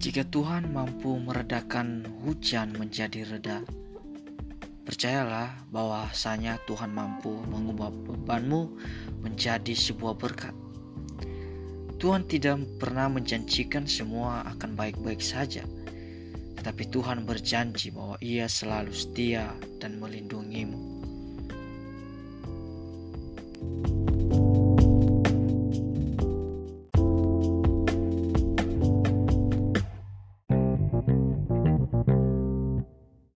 Jika Tuhan mampu meredakan hujan menjadi reda, percayalah bahwasanya Tuhan mampu mengubah bebanmu menjadi sebuah berkat. Tuhan tidak pernah menjanjikan semua akan baik-baik saja, tetapi Tuhan berjanji bahwa Ia selalu setia dan melindungimu.